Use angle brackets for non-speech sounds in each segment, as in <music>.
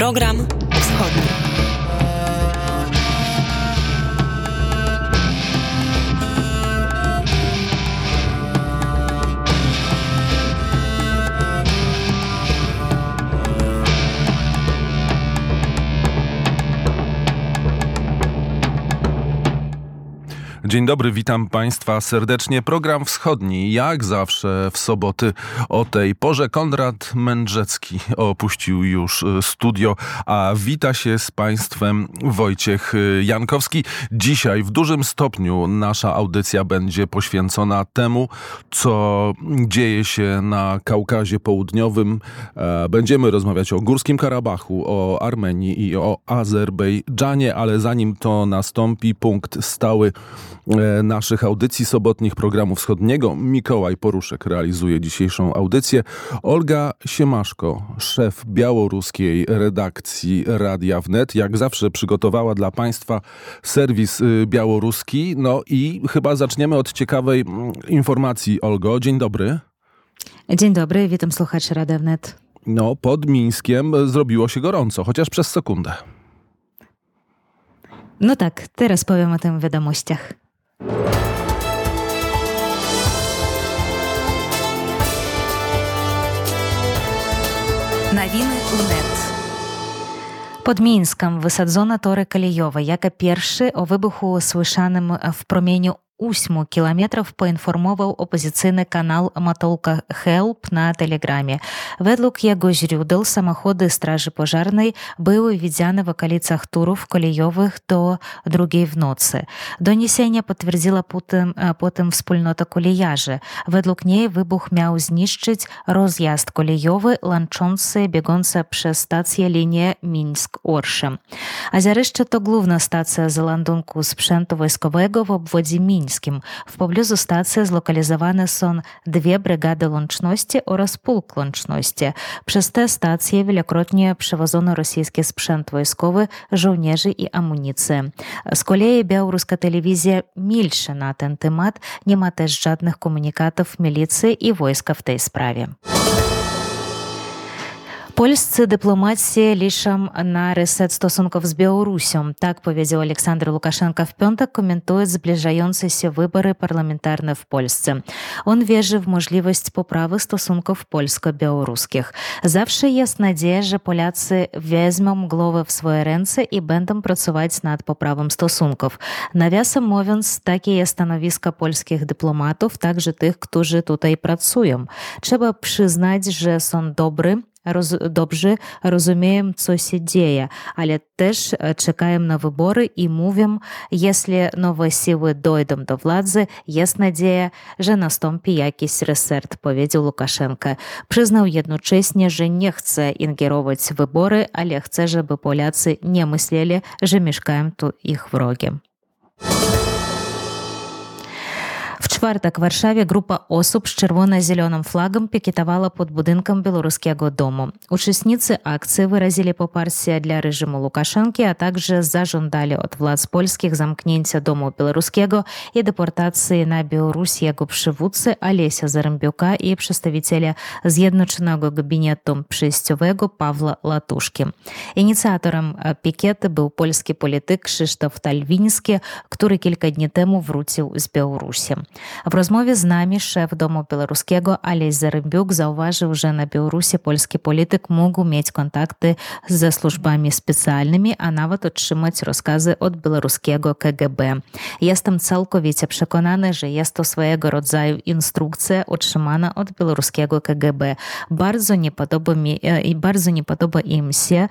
Program Wschodni. Dzień dobry, witam Państwa serdecznie. Program Wschodni, jak zawsze w soboty o tej porze. Konrad Mędrzecki opuścił już y, studio, a wita się z Państwem Wojciech y, Jankowski. Dzisiaj w dużym stopniu nasza audycja będzie poświęcona temu, co dzieje się na Kaukazie Południowym. E, będziemy rozmawiać o Górskim Karabachu, o Armenii i o Azerbejdżanie, ale zanim to nastąpi, punkt stały naszych audycji sobotnich programu wschodniego. Mikołaj Poruszek realizuje dzisiejszą audycję. Olga Siemaszko, szef białoruskiej redakcji Radia Wnet, jak zawsze przygotowała dla Państwa serwis y, białoruski. No i chyba zaczniemy od ciekawej mm, informacji. Olgo, dzień dobry. Dzień dobry, witam słuchaczy Radia Wnet. No, pod Mińskiem zrobiło się gorąco, chociaż przez sekundę. No tak, teraz powiem o tym w wiadomościach. Навіни УНЕТ Под мінськом висадзона Торы калійова яка і у вибуху выбуху свышаным в променю 8 кілометрів поінформував опозиційний канал Матолка Хелп на Телеграмі. Ведлук яго źródeł samochody straży pożarnej były widziane w okolicach Turów kolejowych do drugiej w nocy. Doniesienia potwierdziła potem, potem wspólnota kolejarzy. Według niej wybuch miał zniszczyć rozjazd kolejowy łączący biegnące przez stację linię Mińsk-Orsze. Азярышча to główna stacja załadunku sprzętu wojskowego w obwodzie Mińsk. Мінськім. Впоблизу стації злокалізовані сон дві бригади лончності oraz полк лончності. Przez te stacje wielokrotnie przewozono rosyjski sprzęt wojskowy, żołnierzy i amunicję. Z kolei białoruska telewizja milczy na ten temat, nie ma też żadnych komunikatów milicji i wojska w tej sprawie. Польscy dyplomacji liczą na reset stosunków z Białorusią. Tak powiedział Aleksander Łukaszenka w piątek, komentując zbliżające się wybory parlamentarne w Polsce. On wierzy w możliwość poprawy stosunków polsko-białoruskich. Zawsze jest nadzieja, że Polacy wezmą głowę w swoje ręce i będą pracować nad poprawą stosunków. Nawiasem mówiąc, takie jest stanowisko polskich dyplomatów, także tych, którzy tutaj pracują. Trzeba przyznać, że są dobrzy rozumieją, co się dzieje, ale też czekają na wybory i mówią, jeśli nowe siły dojdą do władzy, jest nadzieja, że nastąpi jakiś reset, powiedział Łukaszenka. Przyznał jednocześnie, że nie chce ingerować w wybory, ale chce, żeby Polacy nie myśleli, że mieszkają tu ich wrogiem. Czwartek w Warszawie grupa osób z czerwono-zielonym flagiem pikietowała pod budynkiem Białoruskiego Domu. Uczestnicy akcji wyrazili poparcie dla reżimu Łukaszenki, a także zażądali od władz polskich zamknięcia Domu Białoruskiego i deportacji na Białoruś jego przywódcy Alesia Zarębiuka i przedstawiciela Zjednoczonego Gabinetu Przejściowego Pawła Latuszki. Inicjatorem pikietu był polski polityk Krzysztof Talwiński, który kilka dni temu wrócił z Białorusi. W rozmowie z nami szef Domu Białoruskiego Alej Zarymbiuk zauważył, że na Białorusi polski polityk mógł mieć kontakty ze służbami specjalnymi, a nawet otrzymać rozkazy od białoruskiego KGB. Jestem całkowicie przekonany, że jest to swojego rodzaju instrukcja otrzymana od białoruskiego KGB. Bardzo nie i bardzo nie im się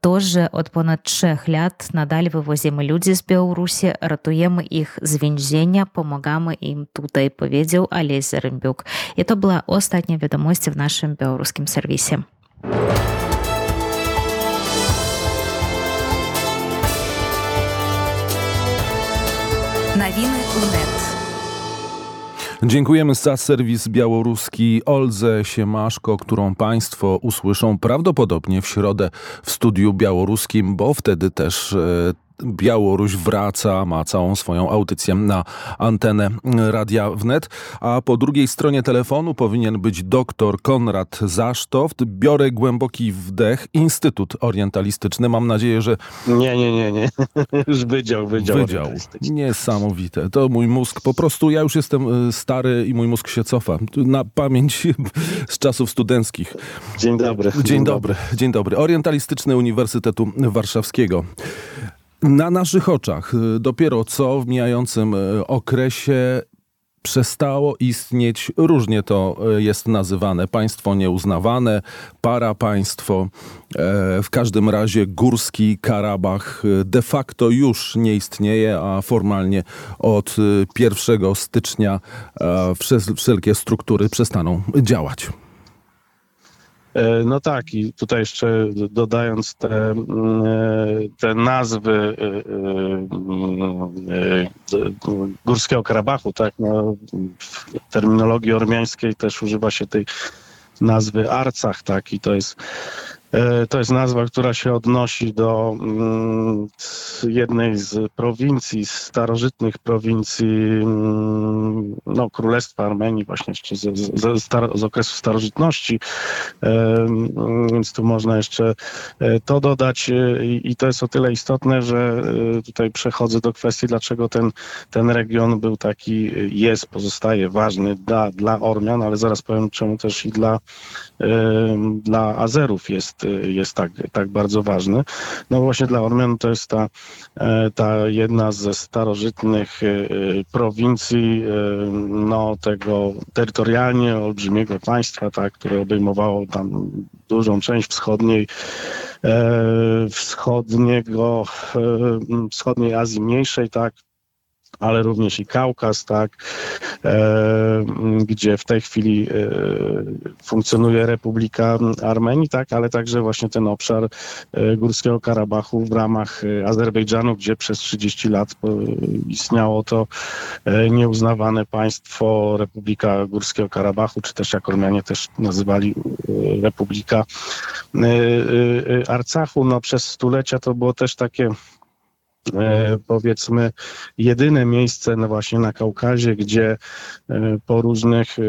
to, że od ponad trzech lat nadal wywozimy ludzi z Białorusi, ratujemy ich z więzienia, pomagamy im tutaj powiedział Alej Zarymbiuk. I to była ostatnia wiadomość w naszym białoruskim serwisie. Nawiny UNET. Dziękujemy za serwis białoruski Oldze Siemaszko, którą Państwo usłyszą prawdopodobnie w środę w studiu białoruskim, bo wtedy też e, Białoruś wraca, ma całą swoją audycję na antenę Radia Wnet, a po drugiej stronie telefonu powinien być dr Konrad Zasztoft. Biorę głęboki wdech. Instytut Orientalistyczny. Mam nadzieję, że... Nie, nie, nie, nie. <laughs> Już wydział, wydział. Wydział. Niesamowite. To mój mózg po prostu, ja już jestem y, stary i mój mózg się cofa. Na pamięć <laughs> z czasów studenckich. Dzień dobry. Dzień, dobry. Dzień dobry. Orientalistyczny Uniwersytetu Warszawskiego. Na naszych oczach y, dopiero co w mijającym y, okresie przestało istnieć, różnie to y, jest nazywane, państwo nieuznawane, parapaństwo, e, w każdym razie górski Karabach de facto już nie istnieje, a formalnie od 1 stycznia e, wszelkie struktury przestaną działać. E, no tak, i tutaj jeszcze dodając te, mm, e, te nazwy e, Górskiego Karabachu, tak, no, w terminologii ormiańskiej też używa się tej nazwy Arcach, tak, i to jest to jest nazwa, która się odnosi do mm, jednej z prowincji, starożytnych prowincji mm, no, Królestwa Armenii, właśnie jeszcze z, z, z okresu starożytności. E, mm, więc tu można jeszcze e, to dodać i to jest o tyle istotne, że tutaj przechodzę do kwestii, dlaczego ten, ten region był taki, jest, pozostaje ważny dla, dla Ormian, ale zaraz powiem czemu też i dla, dla Azerów jest jest tak, tak bardzo ważny. No właśnie dla Ormian to jest ta, e, ta jedna ze starożytnych e, prowincji no, tego terytorialnie olbrzymiego państwa, tak, które obejmowało tam dużą część wschodniej e, wschodniego, wschodniej Azji Mniejszej, tak, ale również i Kaukaz, tak, e, gdzie w tej chwili e, funkcjonuje Republika Armenii, tak, ale także właśnie ten obszar e, Górskiego Karabachu w ramach Azerbejdżanu, gdzie przez 30 lat istniało to nieuznawane państwo Republika Górskiego Karabachu, czy też jak Ormianie też nazywali Republika Arcachu. No przez stulecia to było też takie powiedzmy jedyne miejsce no właśnie na Kaukazie, gdzie e, po różnych e,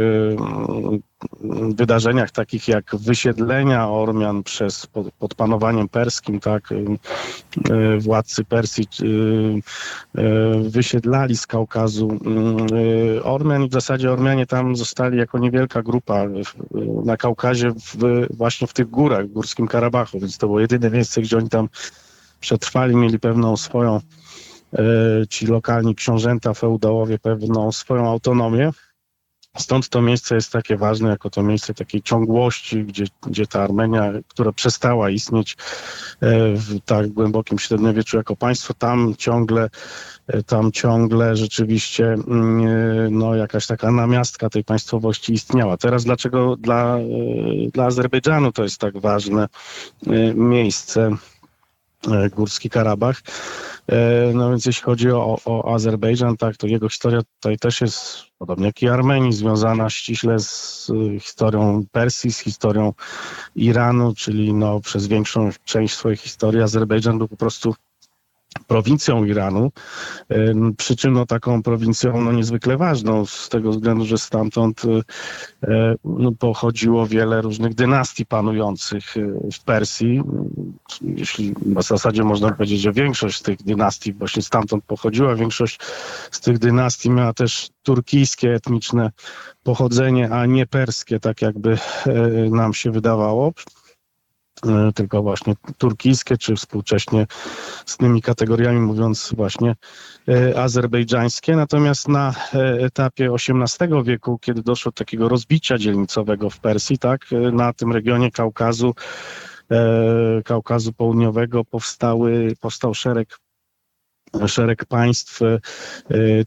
wydarzeniach takich jak wysiedlenia Ormian przez pod, pod panowaniem perskim, tak, władcy Persji wysiedlali z Kaukazu Ormian i w zasadzie Ormianie tam zostali jako niewielka grupa na Kaukazie w, właśnie w tych górach, w Górskim Karabachu, więc to było jedyne miejsce, gdzie oni tam przetrwali, mieli pewną swoją, e, ci lokalni książęta, feudałowie, pewną swoją autonomię. Stąd to miejsce jest takie ważne, jako to miejsce takiej ciągłości, gdzie, gdzie ta Armenia, która przestała istnieć e, w tak głębokim średniowieczu jako państwo, tam ciągle, e, tam ciągle rzeczywiście mm, no, jakaś taka namiastka tej państwowości istniała. Teraz dlaczego dla, dla Azerbejdżanu to jest tak ważne miejsce? E, Górski Karabach. E, no więc jeśli chodzi o, o Azerbejdżan, tak, to jego historia tutaj też jest, podobnie jak i Armenii, związana ściśle z historią Persji, z historią Iranu, czyli no, przez większą część swojej historii Azerbejdżan był po prostu prowincją Iranu, przy czym no, taką prowincją no, niezwykle ważną, z tego względu, że stamtąd e, no, pochodziło wiele różnych dynastii panujących e, w Persji. Jeśli w zasadzie można powiedzieć, że większość z tych dynastii właśnie stamtąd pochodziła, większość z tych dynastii miała też turkijskie etniczne pochodzenie, a nie perskie, tak jakby e, nam się wydawało. E, tylko właśnie turkijskie, czy współcześnie z tymi kategoriami mówiąc właśnie e, azerbejdżańskie. Natomiast na e, etapie XVIII wieku, kiedy doszło do takiego rozbicia dzielnicowego w Persji, tak, na tym regionie Kaukazu, Kaukazu Południowego powstały, powstał szereg szereg państw e,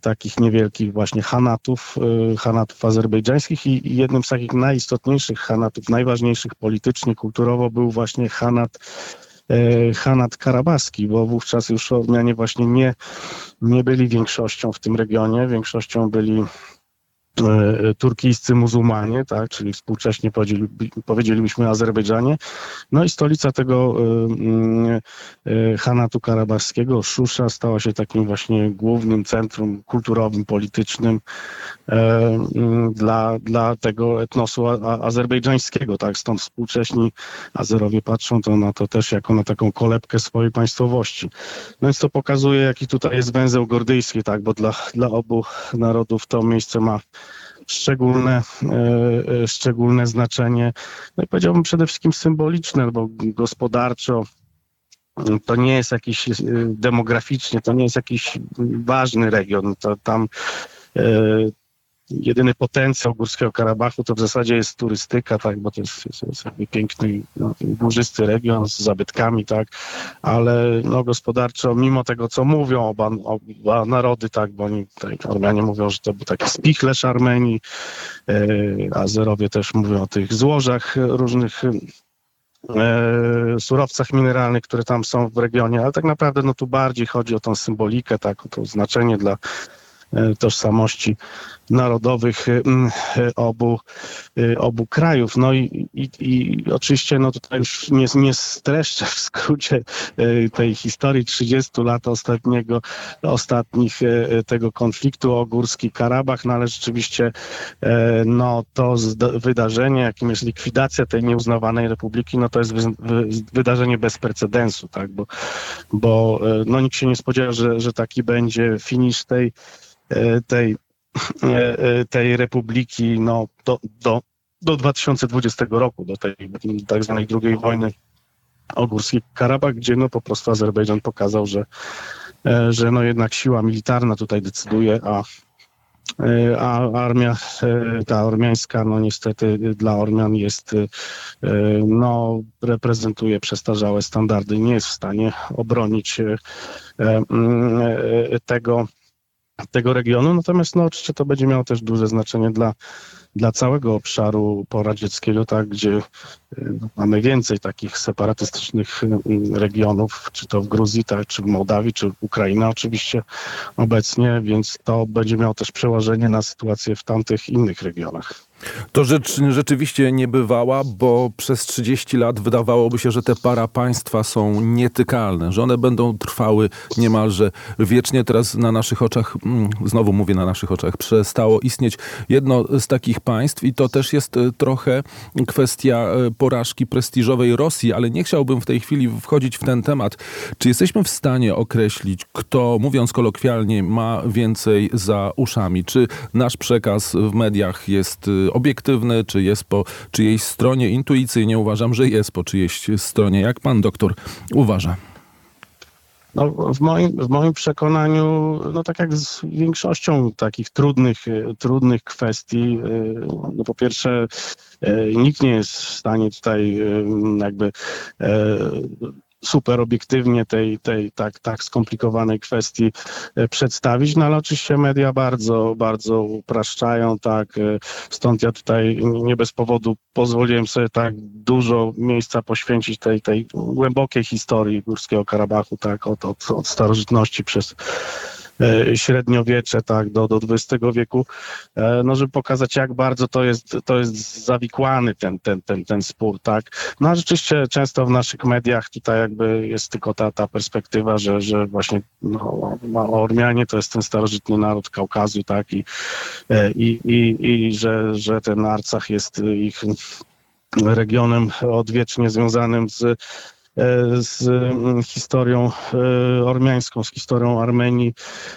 takich niewielkich właśnie hanatów, e, hanatów azerbejdżańskich i jednym z takich najistotniejszych hanatów, najważniejszych politycznie, kulturowo był właśnie hanat e, Hanat Karabaski, bo wówczas już Ormianie właśnie nie, nie byli większością w tym regionie, większością byli e, turkijscy muzułmanie, tak, czyli współcześnie powiedzielibyśmy Azerbejdżanie. No i stolica tego e, Hanatu Karabachskiego, Szusza, stała się takim właśnie głównym centrum kulturowym, politycznym dla, dla tego etnosu azerbejdżańskiego, tak, stąd współcześni Azerowie patrzą to na to też jako na taką kolebkę swojej państwowości. No więc to pokazuje, jaki tutaj jest węzeł gordyjski, tak, bo dla, dla obu narodów to miejsce ma szczególne, e, e, szczególne znaczenie, no i powiedziałbym przede wszystkim symboliczne, bo gospodarczo to nie jest jakiś e, demograficznie, to nie jest jakiś ważny region. To tam jedyny potencjał Górskiego Karabachu to w zasadzie jest turystyka, tak, bo to jest, jest, jest piękny, no, górzysty region z zabytkami, tak, ale no, gospodarczo, mimo tego, co mówią oba, oba narody, tak, bo oni, tak, Ormianie mówią, że to był taki spichlerz Armenii, e, Azerowie też mówią o tych złożach różnych e, surowcach mineralnych, które tam są w regionie, ale tak naprawdę no tu bardziej chodzi o tą symbolikę, tak, o to znaczenie dla E, tożsamości narodowych e, obu, e, obu krajów. No i, i, i oczywiście no tutaj już nie, nie streszczę w skrócie tej historii 30 lat ostatniego, ostatnich tego konfliktu o Górski Karabach, no ale rzeczywiście no to wydarzenie, jakim jest likwidacja tej nieuznawanej republiki, no to jest wydarzenie bez precedensu, tak, bo, bo no nikt się nie spodziewał, że, że taki będzie finisz tej tej, tej republiki no, do, do, do 2020 roku, do tej tak zwanej drugiej wojny o Górski Karabach, gdzie no po prostu Azerbejdżan pokazał, że, że no jednak siła militarna tutaj decyduje, a, a armia, ta ormiańska, no niestety dla Ormian jest, no reprezentuje przestarzałe standardy, nie jest w stanie obronić tego, tego regionu. Natomiast no, oczywiście to będzie miało też duże znaczenie dla, dla całego obszaru poradzieckiego, tak, gdzie y, no, mamy więcej takich separatystycznych y, regionów, czy to w Gruzji, tak, czy w Mołdawii, czy Ukraina oczywiście obecnie, więc to będzie miało też przełożenie na sytuację w tamtych innych regionach. To rzecz rzeczywiście nie bywała, bo przez 30 lat wydawałoby się, że te para państwa są nietykalne, że one będą trwały niemalże wiecznie. Teraz na naszych oczach, mm, znowu mówię na naszych oczach, przestało istnieć jedno z takich państw i to też jest e, trochę kwestia e, porażki prestiżowej Rosji, ale nie chciałbym w tej chwili wchodzić w ten temat. Czy jesteśmy w stanie określić, kto, mówiąc kolokwialnie, ma więcej za uszami? Czy nasz przekaz w mediach jest e, obiektywny, czy jest po czyjejś stronie. Intuicyjnie uważam, że jest po czyjejś stronie. Jak pan doktor uważa? No, w, moim, w moim przekonaniu, no tak jak z większością takich trudnych, trudnych kwestii, no po pierwsze, e, nikt nie jest w stanie tutaj e, jakby super obiektywnie tej, tej tak, tak skomplikowanej kwestii e, przedstawić, no ale oczywiście media bardzo, bardzo upraszczają, tak, e, stąd ja tutaj nie bez powodu pozwoliłem sobie tak dużo miejsca poświęcić tej, tej głębokiej historii Górskiego Karabachu, tak, od, od, od starożytności przez średniowiecze, tak, do, do XX wieku, e, no żeby pokazać, jak bardzo to jest, to jest zawikłany ten, ten, ten, ten spór, tak. No a rzeczywiście często w naszych mediach tutaj jakby jest tylko ta, ta perspektywa, że, że właśnie no, Ormianie to jest ten starożytny naród Kaukazu, tak, i, e, i, i, i że, że ten Arcach jest ich regionem odwiecznie związanym z E, z mm, historią e, ormiańską, z historią Armenii,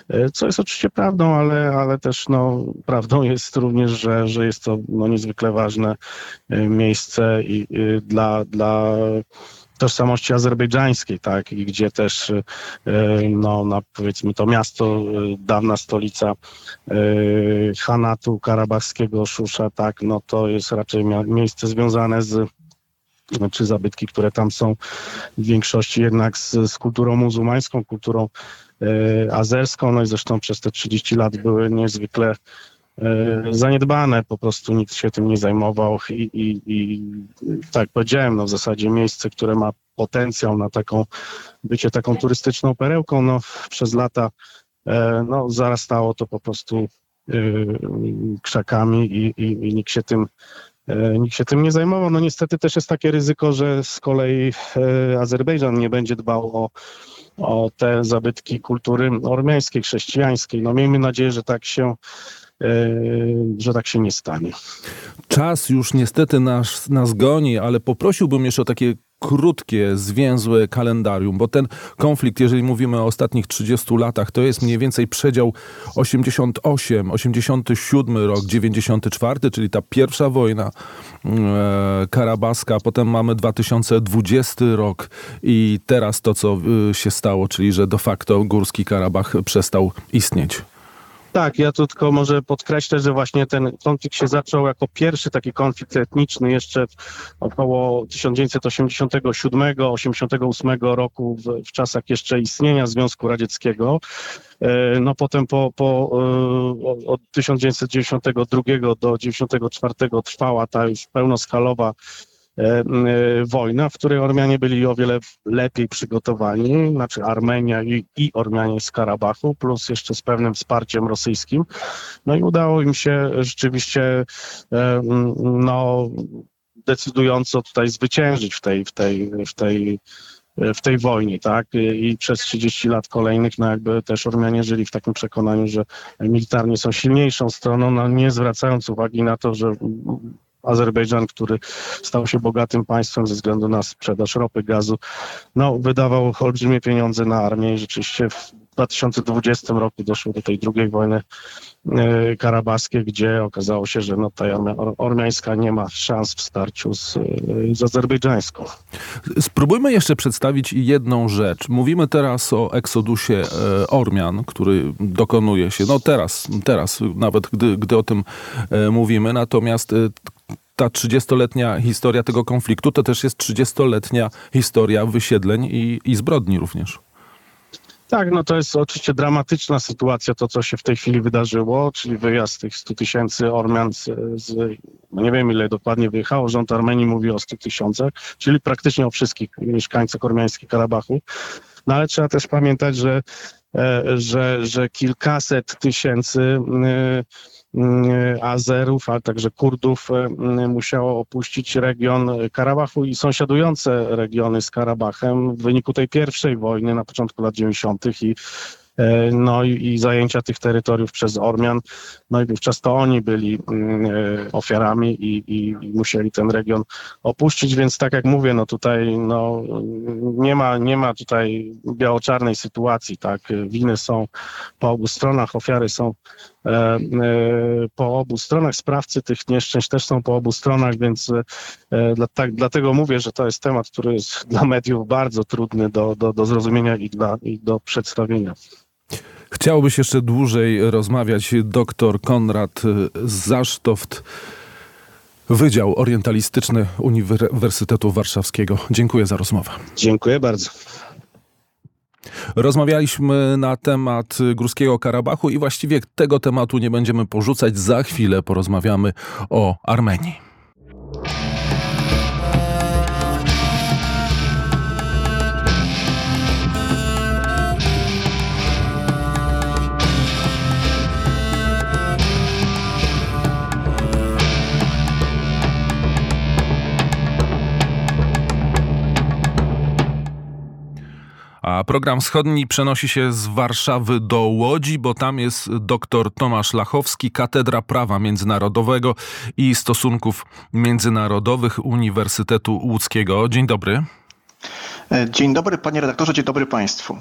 e, co jest oczywiście prawdą, ale, ale też no, prawdą <laughs> jest również, że, że jest to no, niezwykle ważne miejsce i, dla, dla tożsamości azerbejdżańskiej, tak, i gdzie też, no, na, powiedzmy, to miasto, dawna stolica Hanatu karabachskiego, Szusza, tak, no to jest raczej miejsce związane z czy zabytki, które tam są w większości jednak z, z kulturą muzułmańską, kulturą e, azerską, no i zresztą przez te 30 lat były niezwykle e, zaniedbane, po prostu nikt się tym nie zajmował i, i, i tak powiedziałem, no w zasadzie miejsce, które ma potencjał na taką, bycie taką turystyczną perełką, no przez lata e, no zarastało to po prostu krzakami i, i, i nikt się tym nikt się tym nie zajmował. No niestety też jest takie ryzyko, że z kolei Azerbejdżan nie będzie dbał o, o te zabytki kultury ormiańskiej, chrześcijańskiej. No miejmy nadzieję, że tak się że tak się nie stanie. Czas już niestety nas, nas goni, ale poprosiłbym jeszcze o takie krótkie, zwięzłe kalendarium, bo ten konflikt, jeżeli mówimy o ostatnich 30 latach, to jest mniej więcej przedział 88, 87 rok, 94, czyli ta pierwsza wojna e, karabaska, potem mamy 2020 rok i teraz to, co e, się stało, czyli że de facto Górski Karabach przestał istnieć. Tak, ja tu tylko może podkreślę, że właśnie ten konflikt się zaczął jako pierwszy taki konflikt etniczny jeszcze około 1987-88 roku, w, w czasach jeszcze istnienia Związku Radzieckiego. E, no potem po, po, e, od 1992 do 1994 trwała ta już pełnoskalowa wojna, w której Ormianie byli o wiele lepiej przygotowani, znaczy Armenia i, i Ormianie z Karabachu, plus jeszcze z pewnym wsparciem rosyjskim. No i udało im się rzeczywiście e, no, decydująco tutaj zwyciężyć w tej, w tej, w tej w tej wojnie, tak? I przez 30 lat kolejnych, no jakby też Ormianie żyli w takim przekonaniu, że militarnie są silniejszą stroną, no nie zwracając uwagi na to, że Azerbejdżan, który stał się bogatym państwem ze względu na sprzedaż ropy, gazu, no, wydawał olbrzymie pieniądze na armię i rzeczywiście w 2020 roku doszło do tej drugiej wojny e, karabaskiej, gdzie okazało się, że no, ta armia ormiańska nie ma szans w starciu z, e, z azerbejdżańską. Spróbujmy jeszcze przedstawić jedną rzecz. Mówimy teraz o eksodusie e, Ormian, który dokonuje się, no teraz, teraz nawet gdy, gdy o tym mówimy, natomiast ta 30-letnia historia tego konfliktu to też jest 30-letnia historia wysiedleń i, i zbrodni również. Tak, no to jest oczywiście dramatyczna sytuacja, to co się w tej chwili wydarzyło, czyli wyjazd tych 100 tysięcy Ormian z, z no nie wiem ile dokładnie wyjechało, rząd Armenii mówi o 100 tysiącach, czyli praktycznie o wszystkich mieszkańcach ormiańskich Karabachu. No ale trzeba też pamiętać, że, e, że, że kilkaset tysięcy Mm, Azerów, a także Kurdów e, musiało opuścić region Karabachu i sąsiadujące regiony z Karabachem w wyniku tej pierwszej wojny na początku lat 90. i no i, i, zajęcia tych terytoriów przez Ormian. No i wówczas to oni byli mm, e, ofiarami i, i, musieli ten region opuścić, więc tak jak mówię, no tutaj no, nie, ma, nie ma tutaj biało-czarnej sytuacji, tak, winy są po obu stronach, ofiary są e, po obu stronach, sprawcy tych nieszczęść też są po obu stronach, więc tak, dlatego mówię, że to jest temat, który jest dla mediów bardzo trudny do, do, do zrozumienia i, dla, i do przedstawienia. Chciałbyś jeszcze dłużej rozmawiać. Doktor Konrad Zasztoft, Wydział Orientalistyczny Uniwersytetu Warszawskiego. Dziękuję za rozmowę. Dziękuję bardzo. Rozmawialiśmy na temat Górskiego Karabachu i właściwie tego tematu nie będziemy porzucać. Za chwilę porozmawiamy o Armenii. A program wschodni przenosi się z Warszawy do Łodzi, bo tam jest dr Tomasz Lachowski, Katedra Prawa Międzynarodowego i Stosunków Międzynarodowych Uniwersytetu Łódzkiego. Dzień dobry. Dzień dobry panie redaktorze, dzień dobry państwu.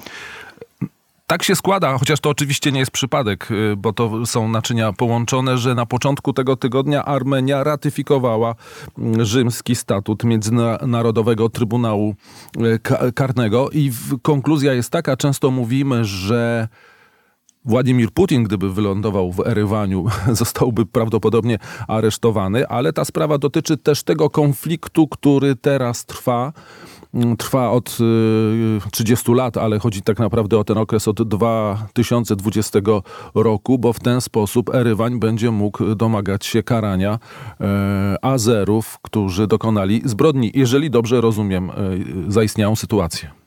Tak się składa, chociaż to oczywiście nie jest przypadek, y, bo to są naczynia połączone, że na początku tego tygodnia Armenia ratyfikowała mm, rzymski statut Międzynarodowego Trybunału y, Karnego. I konkluzja jest taka, często mówimy, że Władimir Putin, gdyby wylądował w Erywaniu, <laughs> zostałby prawdopodobnie aresztowany, ale ta sprawa dotyczy też tego konfliktu, który teraz trwa Mm, trwa od 30 y, lat, ale chodzi tak naprawdę o ten okres od 2020 roku, bo w ten sposób Erywań będzie mógł domagać się karania e, Azerów, którzy dokonali zbrodni, jeżeli dobrze rozumiem e, zaistniałą sytuację.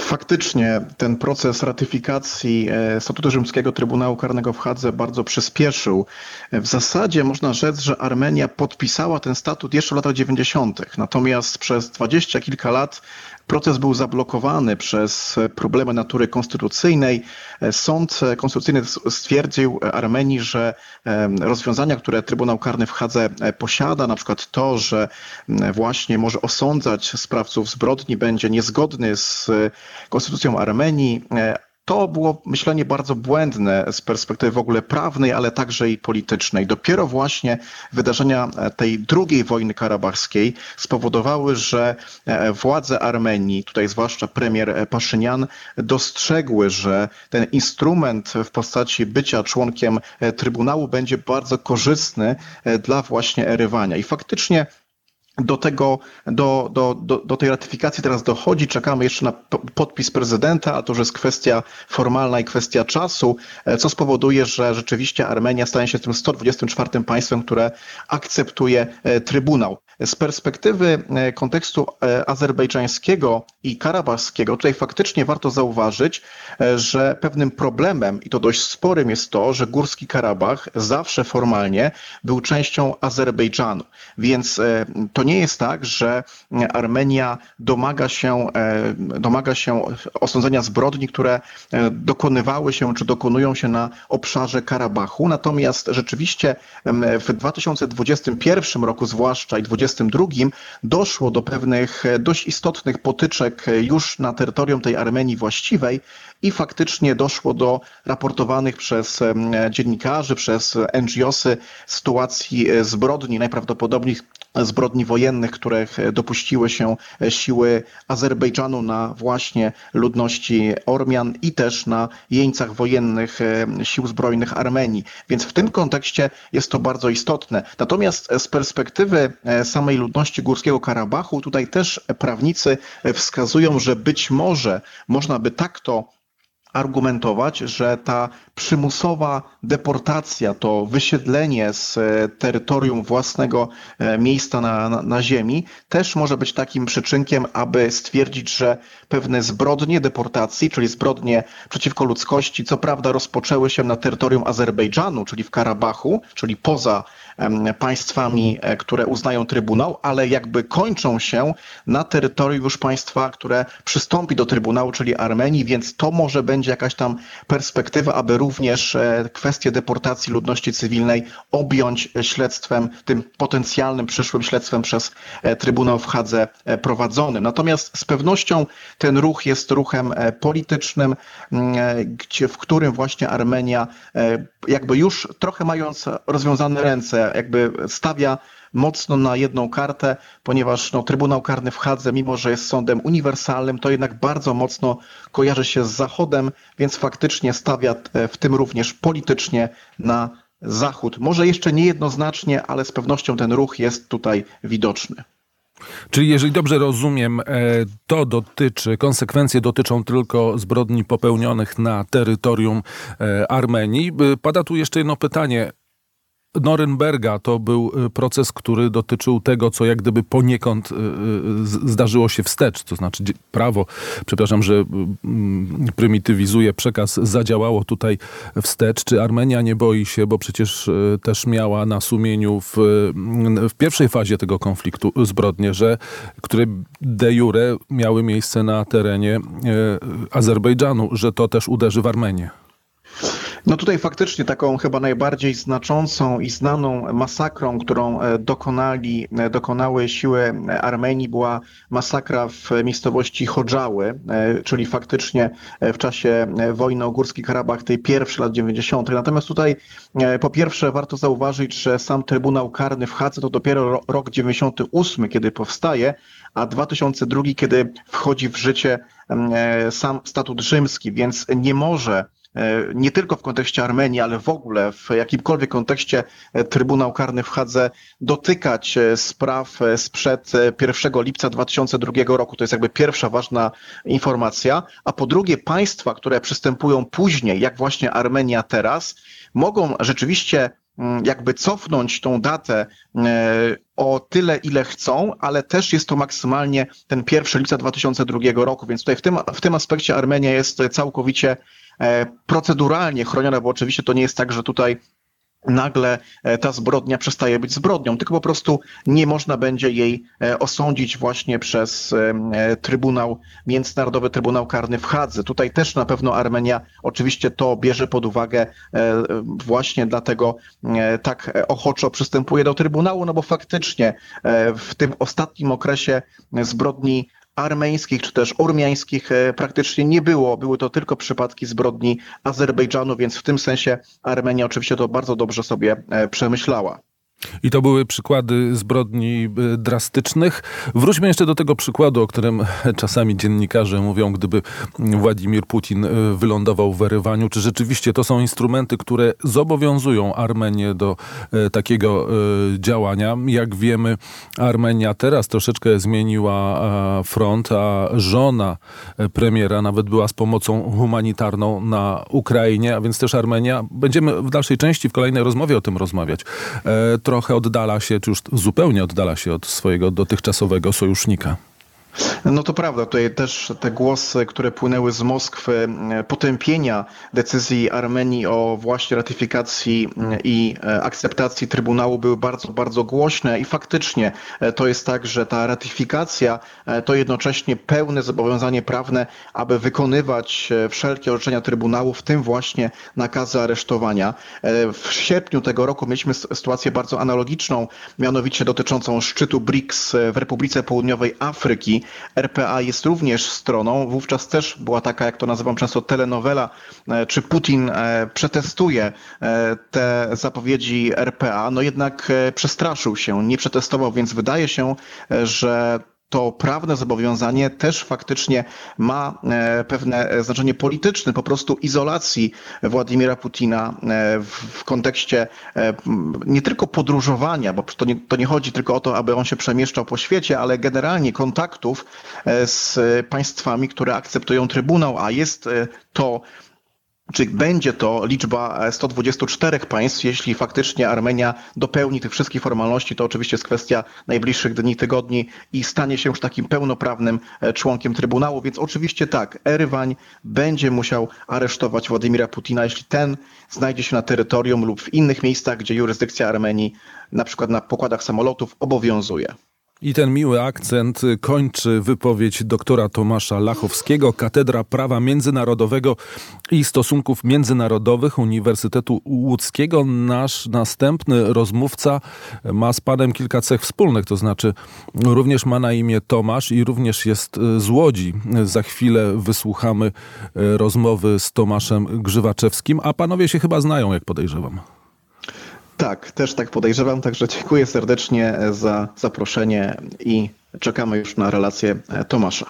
Faktycznie ten proces ratyfikacji e, Statutu Rzymskiego Trybunału Karnego w Hadze bardzo przyspieszył. W zasadzie można rzec, że Armenia podpisała ten statut jeszcze w latach 90., natomiast przez dwadzieścia kilka lat proces był zablokowany przez problemy natury konstytucyjnej. Sąd konstytucyjny stwierdził Armenii, że rozwiązania, które Trybunał Karny w Hadze posiada, na przykład to, że właśnie może osądzać sprawców zbrodni, będzie niezgodny z konstytucją Armenii, to było myślenie bardzo błędne z perspektywy w ogóle prawnej, ale także i politycznej. Dopiero właśnie wydarzenia tej drugiej wojny karabachskiej spowodowały, że e, władze Armenii, tutaj zwłaszcza premier Paszynian, dostrzegły, że ten instrument w postaci bycia członkiem e, Trybunału będzie bardzo korzystny e, dla właśnie erywania. I faktycznie do tego, do, do, do, do tej ratyfikacji teraz dochodzi. Czekamy jeszcze na podpis prezydenta, a to już jest kwestia formalna i kwestia czasu, e, co spowoduje, że rzeczywiście Armenia stanie się tym 124 państwem, które akceptuje e, Trybunał. Z perspektywy e, kontekstu azerbejdżańskiego i karabachskiego, tutaj faktycznie warto zauważyć, że pewnym problemem, i to dość sporym, jest to, że Górski Karabach zawsze formalnie był częścią Azerbejdżanu. Więc to nie jest tak, że Armenia domaga się, e, domaga się osądzenia zbrodni, które e, dokonywały się czy dokonują się na obszarze Karabachu. Natomiast rzeczywiście w 2021 roku zwłaszcza i 2022 doszło do pewnych e, dość istotnych potyczek już na terytorium tej Armenii właściwej i faktycznie doszło do raportowanych przez dziennikarzy, przez NGOsy sytuacji zbrodni, najprawdopodobniej zbrodni wojennych, których dopuściły się siły Azerbejdżanu na właśnie ludności Ormian i też na jeńcach wojennych e, sił zbrojnych Armenii. Więc w tym kontekście jest to bardzo istotne. Natomiast z perspektywy e, samej ludności Górskiego Karabachu, tutaj też prawnicy wskazują, że być może można by tak to argumentować, że ta przymusowa deportacja, to wysiedlenie z e, terytorium własnego e, miejsca na, na, na, ziemi, też może być takim przyczynkiem, aby stwierdzić, że pewne zbrodnie deportacji, czyli zbrodnie przeciwko ludzkości, co prawda rozpoczęły się na terytorium Azerbejdżanu, czyli w Karabachu, czyli poza państwami, e, które uznają Trybunał, ale jakby kończą się na terytorium już państwa, które przystąpi do Trybunału, czyli Armenii, więc to może będzie jakaś tam perspektywa, aby również e, kwestię deportacji ludności cywilnej objąć śledztwem, tym potencjalnym przyszłym śledztwem przez e, Trybunał w Hadze prowadzonym. Natomiast z pewnością ten ruch jest ruchem politycznym, gdzie, w którym właśnie Armenia jakby już trochę mając rozwiązane ręce, jakby stawia mocno na jedną kartę, ponieważ no, Trybunał Karny w Hadze, mimo że jest sądem uniwersalnym, to jednak bardzo mocno kojarzy się z Zachodem, więc faktycznie stawia e, w tym również politycznie na Zachód. Może jeszcze niejednoznacznie, ale z pewnością ten ruch jest tutaj widoczny. Czyli jeżeli dobrze rozumiem, e, to dotyczy, konsekwencje dotyczą tylko zbrodni popełnionych na terytorium e, Armenii. Pada tu jeszcze jedno pytanie. Norymberga to był y, proces, który dotyczył tego, co jak gdyby poniekąd y, y, zdarzyło się wstecz. To znaczy prawo, przepraszam, że mm, prymitywizuje przekaz, zadziałało tutaj wstecz. Czy Armenia nie boi się, bo przecież też miała na sumieniu w, w pierwszej fazie tego konfliktu zbrodnie, że, które de jure miały miejsce na terenie Azerbejdżanu, że to też uderzy w Armenię? No tutaj faktycznie taką chyba najbardziej znaczącą i znaną masakrą, którą e, dokonali, e, dokonały siły Armenii była masakra w miejscowości Chodżały, e, czyli faktycznie w czasie wojny o Górski Karabach, tej pierwszej lat 90. Natomiast tutaj po pierwsze warto zauważyć, że sam Trybunał Karny w Hadze to dopiero rok 98, kiedy powstaje, a 2002, kiedy wchodzi w życie sam statut rzymski, więc nie może nie tylko w kontekście Armenii, ale w ogóle w jakimkolwiek kontekście e, Trybunał Karny w Hadze dotykać e, spraw sprzed 1 lipca 2002 roku. To jest jakby pierwsza ważna informacja. A po drugie, państwa, które przystępują później, jak właśnie Armenia teraz, mogą rzeczywiście mm, jakby cofnąć tą datę o tyle, ile chcą, ale też jest to maksymalnie ten 1 lipca 2002 roku, więc tutaj w tym, w tym aspekcie Armenia jest całkowicie e, proceduralnie chroniona, bo oczywiście to nie jest tak, że tutaj nagle e, ta zbrodnia przestaje być zbrodnią, tylko po prostu nie można będzie jej e, osądzić właśnie przez e, Trybunał, Międzynarodowy Trybunał Karny w Hadze. Tutaj też na pewno Armenia oczywiście to bierze pod uwagę właśnie dlatego tak ochoczo przystępuje do Trybunału, no bo faktycznie w tym ostatnim okresie zbrodni armeńskich czy też ormiańskich e, praktycznie nie było. Były to tylko przypadki zbrodni Azerbejdżanu, więc w tym sensie Armenia oczywiście to bardzo dobrze sobie e, przemyślała. I to były przykłady zbrodni e, drastycznych. Wróćmy jeszcze do tego przykładu, o którym czasami dziennikarze mówią, gdyby Władimir Putin e, wylądował w Erywaniu. Czy rzeczywiście to są instrumenty, które zobowiązują Armenię do e, takiego działania? Jak wiemy, Armenia teraz troszeczkę zmieniła front, a żona premiera nawet była z pomocą humanitarną na Ukrainie, a więc też Armenia. Będziemy w dalszej części, w kolejnej rozmowie o tym rozmawiać trochę oddala się, czy już zupełnie oddala się od swojego dotychczasowego sojusznika. No to prawda, tutaj też te głosy, które płynęły z Moskwy, e, potępienia decyzji Armenii o właśnie ratyfikacji e, i e, akceptacji Trybunału były bardzo, bardzo głośne i faktycznie to jest tak, że ta ratyfikacja to jednocześnie pełne zobowiązanie prawne, aby wykonywać wszelkie orzeczenia Trybunału, w tym właśnie nakazy aresztowania. W sierpniu tego roku mieliśmy sytuację bardzo analogiczną, mianowicie dotyczącą szczytu BRICS w Republice Południowej Afryki, RPA jest również stroną. Wówczas też była taka, jak to nazywam często, telenowela, e, czy Putin e, przetestuje e, te zapowiedzi RPA. No jednak przestraszył się, nie przetestował, więc wydaje się, że to prawne zobowiązanie też faktycznie ma e, pewne znaczenie polityczne, po prostu izolacji Władimira Putina e, w kontekście e, nie tylko podróżowania, bo to nie, to nie chodzi tylko o to, aby on się przemieszczał po świecie, ale generalnie kontaktów z państwami, które akceptują Trybunał, a jest to czy będzie to liczba 124 państw, jeśli faktycznie Armenia dopełni tych wszystkich formalności, to oczywiście jest kwestia najbliższych dni, tygodni i stanie się już takim pełnoprawnym e, członkiem Trybunału, więc oczywiście tak, Erywań będzie musiał aresztować Władimira Putina, jeśli ten znajdzie się na terytorium lub w innych miejscach, gdzie jurysdykcja Armenii, na przykład na pokładach samolotów, obowiązuje. I ten miły akcent kończy wypowiedź doktora Tomasza Lachowskiego, Katedra Prawa Międzynarodowego i Stosunków Międzynarodowych Uniwersytetu Łódzkiego. Nasz następny rozmówca ma z panem kilka cech wspólnych, to znaczy również ma na imię Tomasz i również jest z Łodzi. Za chwilę wysłuchamy rozmowy z Tomaszem Grzywaczewskim, a panowie się chyba znają, jak podejrzewam. Tak, też tak podejrzewam, także dziękuję serdecznie za zaproszenie i czekamy już na relację Tomasza.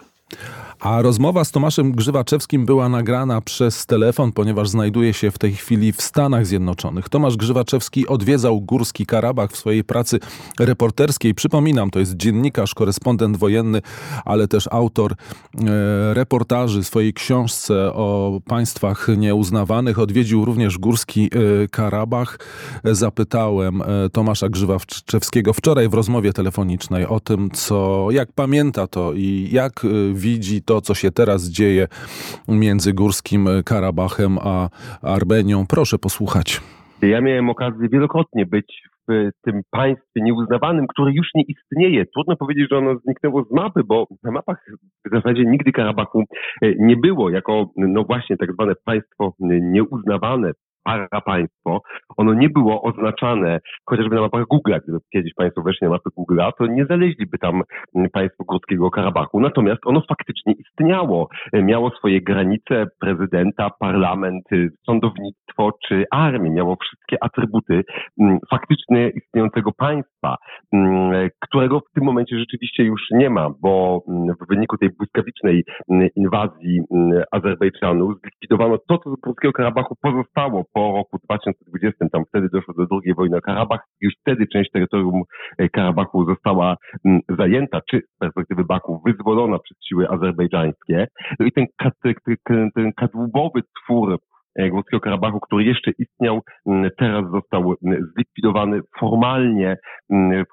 A rozmowa z Tomaszem Grzywaczewskim była nagrana przez telefon, ponieważ znajduje się w tej chwili w Stanach Zjednoczonych. Tomasz Grzywaczewski odwiedzał Górski Karabach w swojej pracy reporterskiej. Przypominam, to jest dziennikarz, korespondent wojenny, ale też autor e, reportaży swojej książce o państwach nieuznawanych. Odwiedził również Górski e, Karabach. Zapytałem e, Tomasza Grzywaczewskiego wczoraj w rozmowie telefonicznej o tym, co, jak pamięta to i jak e, widzi to, co się teraz dzieje między Górskim Karabachem a Armenią. Proszę posłuchać. Ja miałem okazję wielokrotnie być w tym państwie nieuznawanym, które już nie istnieje. Trudno powiedzieć, że ono zniknęło z mapy, bo na mapach w zasadzie nigdy Karabachu nie było jako, no właśnie, tak zwane państwo nieuznawane, państwo, ono nie było oznaczane chociażby na mapach Google. Gdyby kiedyś Państwo weszli na mapy Google, to nie znaleźliby tam mm, państwo Górskiego Karabachu. Natomiast ono faktycznie istniało. Miało swoje granice, prezydenta, parlament, y, sądownictwo czy armię. Miało wszystkie atrybuty mm, faktycznie istniejącego państwa, mm, którego w tym momencie rzeczywiście już nie ma, bo w wyniku tej błyskawicznej inwazji Azerbejdżanu zlikwidowano to, co z Górskiego Karabachu pozostało po roku 2020, tam wtedy doszło do drugiej wojny o Karabach, już wtedy część terytorium e, Karabachu została mm, zajęta, czy z perspektywy Baku wyzwolona przez siły azerbejdżańskie. No i ten, ten, ten kadłubowy twór Górskiego Karabachu, który jeszcze istniał, teraz został zlikwidowany. Formalnie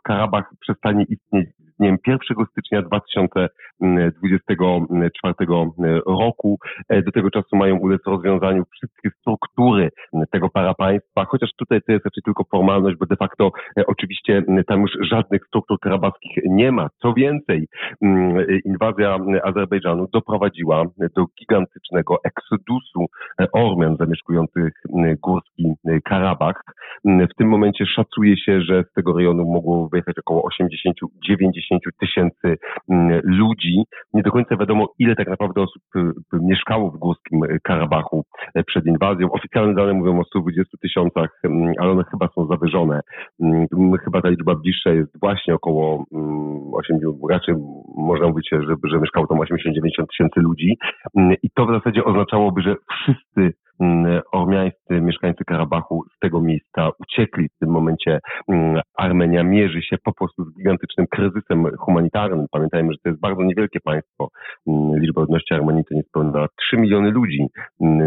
Karabach przestanie istnieć z dniem 1 stycznia 2024 roku. Do tego czasu mają ulec rozwiązaniu wszystkie struktury tego parapaństwa, chociaż tutaj to jest raczej tylko formalność, bo de facto oczywiście tam już żadnych struktur karabachskich nie ma. Co więcej, inwazja Azerbejdżanu doprowadziła do gigantycznego eksodusu Ormian zamieszkujących górski Karabach. W tym momencie szacuje się, że z tego rejonu mogło wyjechać około 80-90 tysięcy ludzi. Nie do końca wiadomo, ile tak naprawdę osób mieszkało w górskim Karabachu przed inwazją. Oficjalne dane mówią o 120 tysiącach, ale one chyba są zawyżone. Chyba ta liczba bliższa jest właśnie około 80, raczej można mówić, że, że mieszkało tam 80-90 tysięcy ludzi. I to w zasadzie oznaczałoby, że wszyscy Mm, ormiańscy mieszkańcy Karabachu z tego miejsca uciekli. W tym momencie mm, Armenia mierzy się po prostu z gigantycznym kryzysem humanitarnym. Pamiętajmy, że to jest bardzo niewielkie państwo. Mm, liczba ludności Armenii to niespełna 3 miliony ludzi.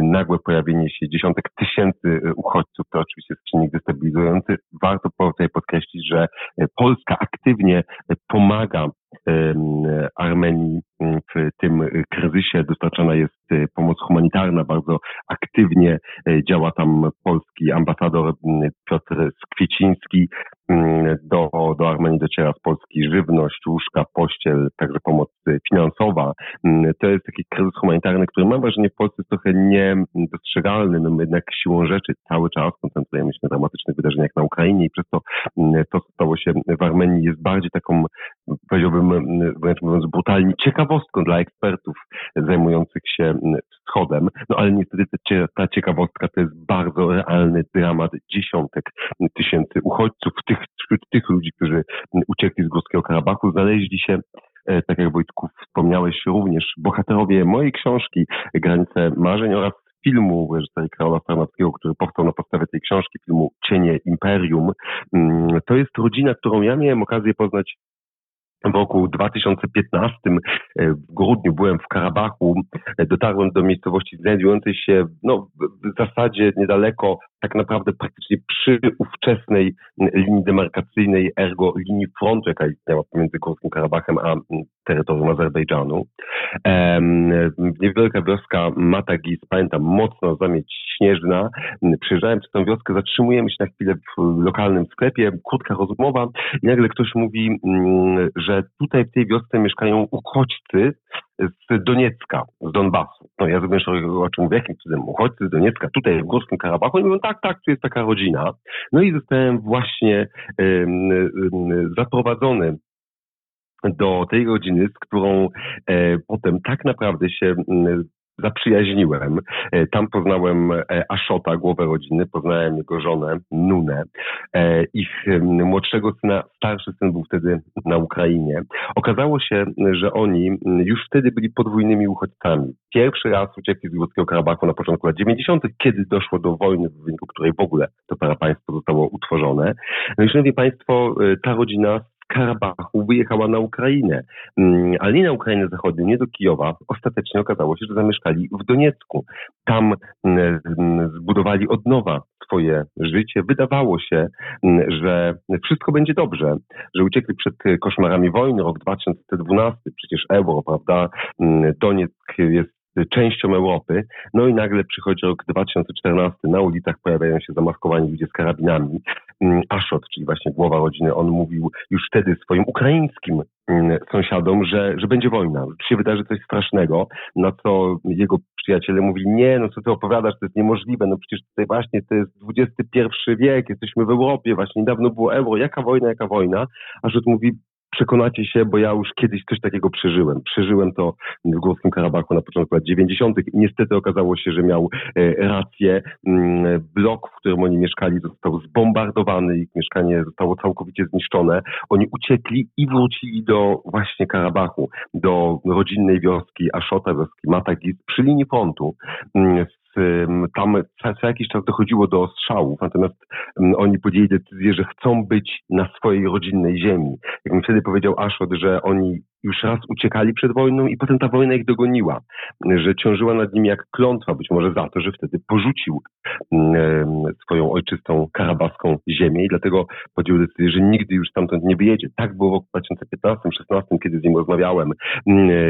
Nagłe pojawienie się dziesiątek tysięcy y, uchodźców to oczywiście jest czynnik destabilizujący. Warto tutaj podkreślić, że y, Polska aktywnie y, pomaga Armenii w tym kryzysie. Dostarczana jest pomoc humanitarna, bardzo aktywnie działa tam polski ambasador Piotr Skwieciński. Mm, do, do Armenii dociera z Polski żywność, łóżka, pościel, także pomoc finansowa. Mm, to jest taki kryzys humanitarny, który mam wrażenie w Polsce jest trochę niedostrzegalny. No my jednak siłą rzeczy cały czas koncentrujemy się na dramatycznych wydarzeniach na Ukrainie i przez to mm, to, co stało się w Armenii jest bardziej taką, powiedziałbym wręcz mówiąc brutalnie, ciekawostką dla ekspertów zajmujących się wschodem. No ale niestety ta ciekawostka to jest bardzo realny dramat dziesiątek tysięcy uchodźców, tych tych, ludzi, którzy uciekli z Górskiego Karabachu, znaleźli się e, tak jak Wojtku wspomniałeś również, bohaterowie mojej książki Granice Marzeń oraz filmu reżysera Karola Starnowskiego, który powstał na podstawie tej książki, filmu Cienie Imperium. Mm, to jest rodzina, którą ja miałem okazję poznać w roku 2015 e, w grudniu byłem w Karabachu, e, dotarłem do miejscowości znajdującej się no, w zasadzie niedaleko, tak naprawdę praktycznie przy ówczesnej linii demarkacyjnej, ergo linii frontu, jaka istniała pomiędzy Górskim Karabachem a terytorium Azerbejdżanu. Niewielka wioska Matagis, pamiętam, mocno zamieć śnieżna. Przyjeżdżałem przez tę wioskę, zatrzymujemy się na chwilę w lokalnym sklepie, krótka rozmowa i nagle ktoś mówi, mm, że tutaj w tej wiosce mieszkają uchodźcy z Doniecka, z Donbasu. No ja zrobiłem o czym mówię, jakim cudem uchodźcy z Doniecka, tutaj w Górskim Karabachu. I mówią, tak, tak, tu jest taka rodzina. No i zostałem właśnie zaprowadzony do tej rodziny, z którą e, potem tak naprawdę się zaprzyjaźniłem. E, tam poznałem e, Aszota, głowę rodziny, poznałem jego żonę, Nunę. E, ich młodszego syna, starszy syn był wtedy na Ukrainie. Okazało się, że oni już wtedy byli podwójnymi uchodźcami. Pierwszy raz uciekli z Górskiego Karabachu na początku lat 90., kiedy doszło do wojny, w wyniku której w ogóle to parapaństwo zostało utworzone. No i szanowni państwo, ta rodzina Karabachu wyjechała na Ukrainę, mm, ale nie na Ukrainę Zachodnią, nie do Kijowa. Ostatecznie okazało się, że zamieszkali w Doniecku. Tam mm, mm, zbudowali od nowa swoje życie. Wydawało się, że wszystko będzie dobrze, że uciekli przed koszmarami wojny, rok 2012, przecież euro, prawda? Donieck jest częścią Europy. No i nagle przychodzi rok 2014, na ulicach pojawiają się zamaskowani ludzie z karabinami. Mm, Ashot, czyli właśnie głowa rodziny, on mówił już wtedy swoim ukraińskim mm, sąsiadom, że, że będzie wojna, że się wydarzy coś strasznego, na co jego przyjaciele mówili, nie, no co ty opowiadasz, to jest niemożliwe, no przecież tutaj właśnie to jest XXI wiek, jesteśmy w Europie, właśnie niedawno było euro, jaka wojna, jaka wojna, a Żyd mówi, przekonacie się, bo ja już kiedyś coś takiego przeżyłem. Przeżyłem to w Górskim Karabachu na początku lat 90. i niestety okazało się, że miał e, rację. Mm, blok, w którym oni mieszkali, został zbombardowany, ich mieszkanie zostało całkowicie zniszczone. Oni uciekli i wrócili do właśnie Karabachu, do rodzinnej wioski Aszota, wioski Matagis przy linii frontu mm, tam co, jakiś czas dochodziło do ostrzałów, natomiast oni podjęli decyzję, że chcą być na swojej rodzinnej ziemi. Jak mi wtedy powiedział Ashot, że oni już raz uciekali przed wojną i potem ta wojna ich dogoniła, że ciążyła nad nim jak klątwa, być może za to, że wtedy porzucił swoją ojczystą karabaską ziemię i dlatego podjął decyzję, że nigdy już stamtąd nie wyjedzie. Tak było w roku 2015-16, kiedy z nim rozmawiałem,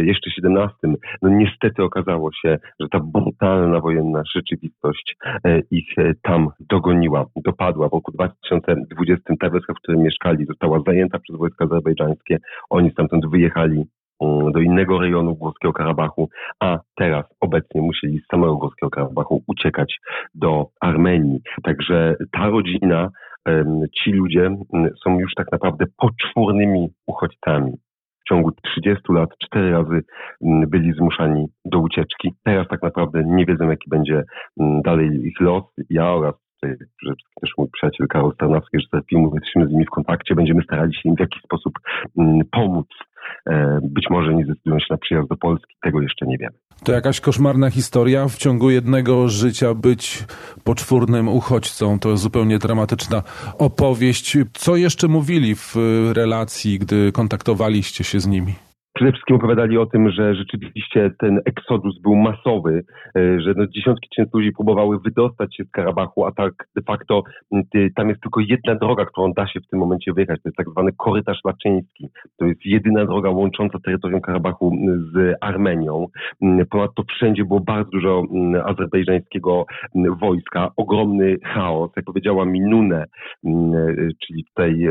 jeszcze 17. No niestety okazało się, że ta brutalna wojenna rzeczywistość e, ich e, tam dogoniła, dopadła. W roku 2020 ta wioska, w której mieszkali, została zajęta przez wojska azerbejdżańskie. Oni stamtąd wyjechali mm, do innego rejonu Górskiego Karabachu, a teraz obecnie musieli z samego Górskiego Karabachu uciekać do Armenii. Także ta rodzina, ci ludzie mm, są już tak naprawdę poczwórnymi uchodźcami. W ciągu 30 lat cztery razy mm, byli zmuszani do ucieczki. Teraz tak naprawdę nie wiedzą, jaki będzie dalej ich los. Ja oraz że też mój przyjaciel Karol Starnowski, reżyser filmu, jesteśmy z nimi w kontakcie, będziemy starali się im w jakiś sposób pomóc. E, być może nie zdecydują się na przyjazd do Polski, tego jeszcze nie wiemy. To jakaś koszmarna historia w ciągu jednego życia być poczwórnym uchodźcą. To zupełnie dramatyczna opowieść. Co jeszcze mówili w relacji, gdy kontaktowaliście się z nimi? Przede wszystkim opowiadali o tym, że rzeczywiście ten eksodus był masowy, e, że no dziesiątki tysięcy ludzi próbowały wydostać się z Karabachu, a tak de facto tam jest tylko jedna droga, którą da się w tym momencie wyjechać. To jest tak zwany korytarz laczyński. To jest jedyna droga łącząca terytorium Karabachu z Armenią. Ponadto wszędzie było bardzo dużo azerbejdżańskiego wojska, ogromny chaos. Jak powiedziała mi Nune, czyli tutaj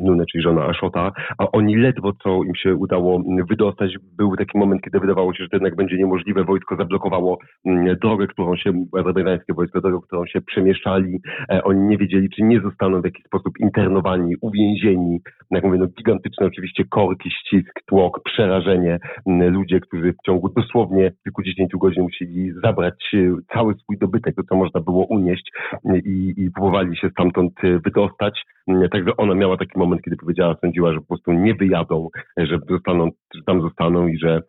Nune, czyli żona Ashota, a oni ledwo co im się udało wydostać. Był taki moment, kiedy wydawało się, że to jednak będzie niemożliwe. Wojsko zablokowało mm, drogę, którą się, azerbejdżańskie wojsko, drogę, którą się przemieszczali. E, oni nie wiedzieli, czy nie zostaną w jakiś sposób internowani, uwięzieni. Jak mówię, no gigantyczne oczywiście korki, ścisk, tłok, przerażenie. Mm, ludzie, którzy w ciągu dosłownie kilkudziesięciu godzin musieli zabrać e, cały swój dobytek, to co można było unieść mm, i, i próbowali się stamtąd e, wydostać. Także ona miała taki moment, kiedy powiedziała, sądziła, że po prostu nie wyjadą, że zostaną że tam zostaną i że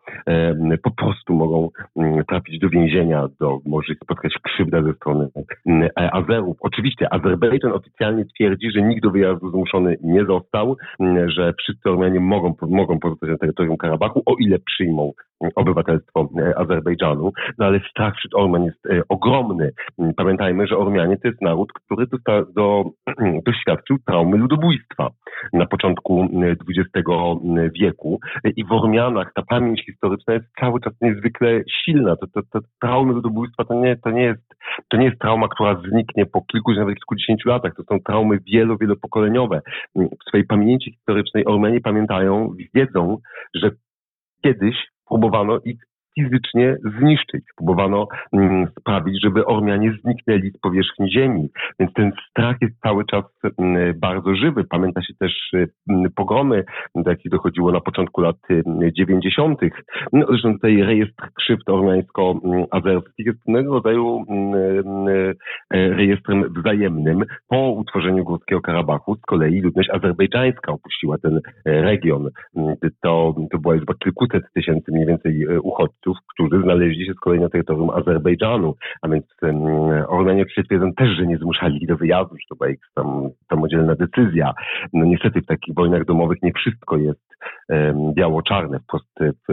po prostu mogą m, trafić do więzienia, do, może spotkać krzywdę ze strony e, Azerów. Oczywiście Azerbejdżan oficjalnie twierdzi, że nikt do wyjazdu zmuszony nie został, m, że wszyscy Ormianie mogą, mogą pozostać na terytorium Karabachu, o ile przyjmą obywatelstwo e, Azerbejdżanu, no ale strach wśród Ormian jest e, ogromny. Pamiętajmy, że Ormianie to jest naród, który do, <clears throat> doświadczył traumy ludobójstwa na początku XX wieku i w Ormianach ta pamięć historyczna jest cały czas niezwykle silna. To, to, to traumy ludobójstwa to nie, to, nie jest, to nie jest trauma, która zniknie po kilku, nawet kilkudziesięciu latach. To są traumy wielo, wielopokoleniowe. W swojej pamięci historycznej Ormianie pamiętają, wiedzą, że kiedyś próbowano ich fizycznie zniszczyć. Próbowano mm, sprawić, żeby Ormianie zniknęli z powierzchni ziemi. Więc ten strach jest cały czas mm, bardzo żywy. Pamięta się też y, mm, pogromy, do jakich dochodziło na początku lat 90. No, zresztą tutaj rejestr krzywd ormiańsko-azerskich jest pewnego rodzaju e, rejestrem wzajemnym. Po utworzeniu Górskiego Karabachu z kolei ludność azerbejdżańska opuściła ten e, region. To, to była liczba kilkuset tysięcy mniej więcej e, uchodźców uchodźców, którzy znaleźli się z kolei na terytorium Azerbejdżanu, a więc Ormianie twierdzą też, że nie zmuszali ich do wyjazdu, że to była ich tam samodzielna decyzja. No niestety w takich wojnach domowych nie wszystko jest biało-czarne, wprost,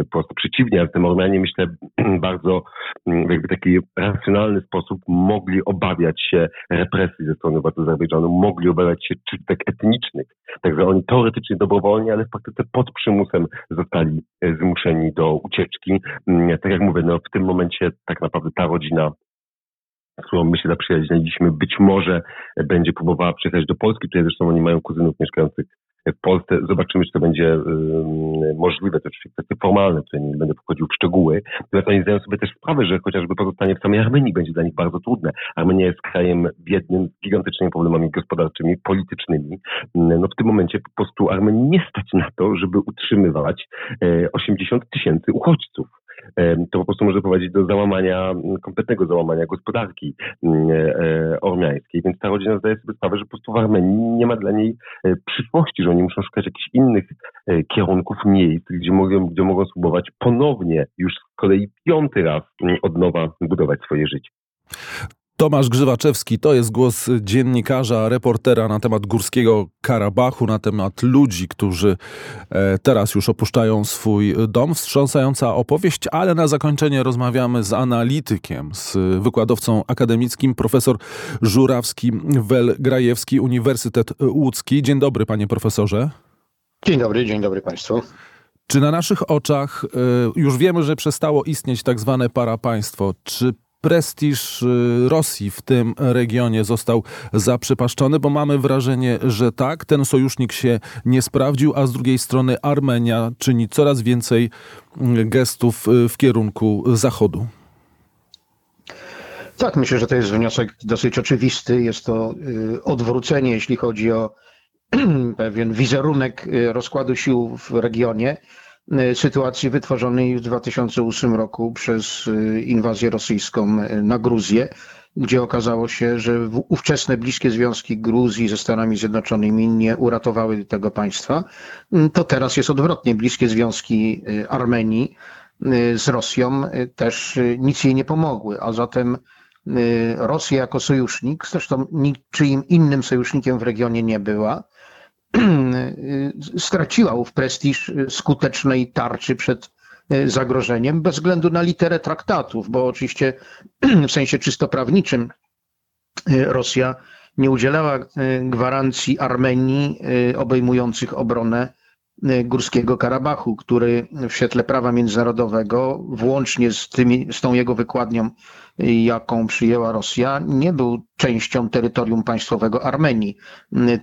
wprost przeciwnie, ale tym Ormianie myślę <clears throat> bardzo jakby taki racjonalny sposób mogli obawiać się represji ze strony władz Azerbejdżanu, mogli obawiać się czystek etnicznych. Także oni teoretycznie dobrowolnie, ale w praktyce pod przymusem zostali e, zmuszeni do ucieczki tak jak mówię, no w tym momencie tak naprawdę ta rodzina którą my się zaprzyjaźniliśmy, być może będzie próbowała przyjechać do Polski. Tutaj zresztą oni mają kuzynów mieszkających w Polsce. Zobaczymy, czy to będzie y, możliwe. To oczywiście kwestie formalne, tutaj nie będę wchodził w szczegóły. Natomiast oni zdają sobie też sprawę, że chociażby pozostanie w samej Armenii będzie dla nich bardzo trudne. Armenia jest krajem biednym, z gigantycznymi problemami gospodarczymi, politycznymi. No w tym momencie po prostu Armenii nie stać na to, żeby utrzymywać 80 e, tysięcy uchodźców to po prostu może prowadzić do załamania, kompletnego załamania gospodarki e, ormiańskiej. Więc ta rodzina zdaje sobie sprawę, że po prostu w Armenii nie ma dla niej e, przyszłości, że oni muszą szukać jakichś innych e, kierunków, miejsc, gdzie mogą, gdzie mogą spróbować ponownie, już z kolei piąty raz od nowa budować swoje życie. Tomasz Grzywaczewski to jest głos dziennikarza, reportera na temat Górskiego Karabachu, na temat ludzi, którzy e, teraz już opuszczają swój dom. Wstrząsająca opowieść, ale na zakończenie rozmawiamy z analitykiem, z wykładowcą akademickim, profesor Żurawski, Welgrajewski, Uniwersytet Łódzki. Dzień dobry, panie profesorze. Dzień dobry, dzień dobry państwu. Czy na naszych oczach e, już wiemy, że przestało istnieć tak zwane parapaństwo? Czy prestiż y, Rosji w tym regionie został zaprzepaszczony, bo mamy wrażenie, że tak, ten sojusznik się nie sprawdził, a z drugiej strony Armenia czyni coraz więcej y, gestów y, w kierunku Zachodu. Tak, myślę, że to jest wniosek dosyć oczywisty. Jest to odwrócenie, jeśli chodzi o <clears throat> pewien wizerunek rozkładu sił w regionie. E, sytuacji wytworzonej w 2008 roku przez e, inwazję rosyjską e, na Gruzję, gdzie okazało się, że ówczesne bliskie związki Gruzji ze Stanami Zjednoczonymi nie uratowały tego państwa. To teraz jest odwrotnie. Bliskie związki Armenii z Rosją też nic jej nie pomogły, a zatem Rosja jako sojusznik, zresztą niczyim innym sojusznikiem w regionie nie była, <clears throat> straciła ów prestiż skutecznej tarczy przed e, zagrożeniem bez względu na literę traktatów, bo oczywiście <clears throat> w sensie czysto prawniczym e, Rosja nie udzielała e, gwarancji Armenii obejmujących obronę Górskiego Karabachu, który w świetle prawa międzynarodowego, włącznie z, tymi, z tą jego wykładnią, jaką przyjęła Rosja, nie był częścią terytorium państwowego Armenii,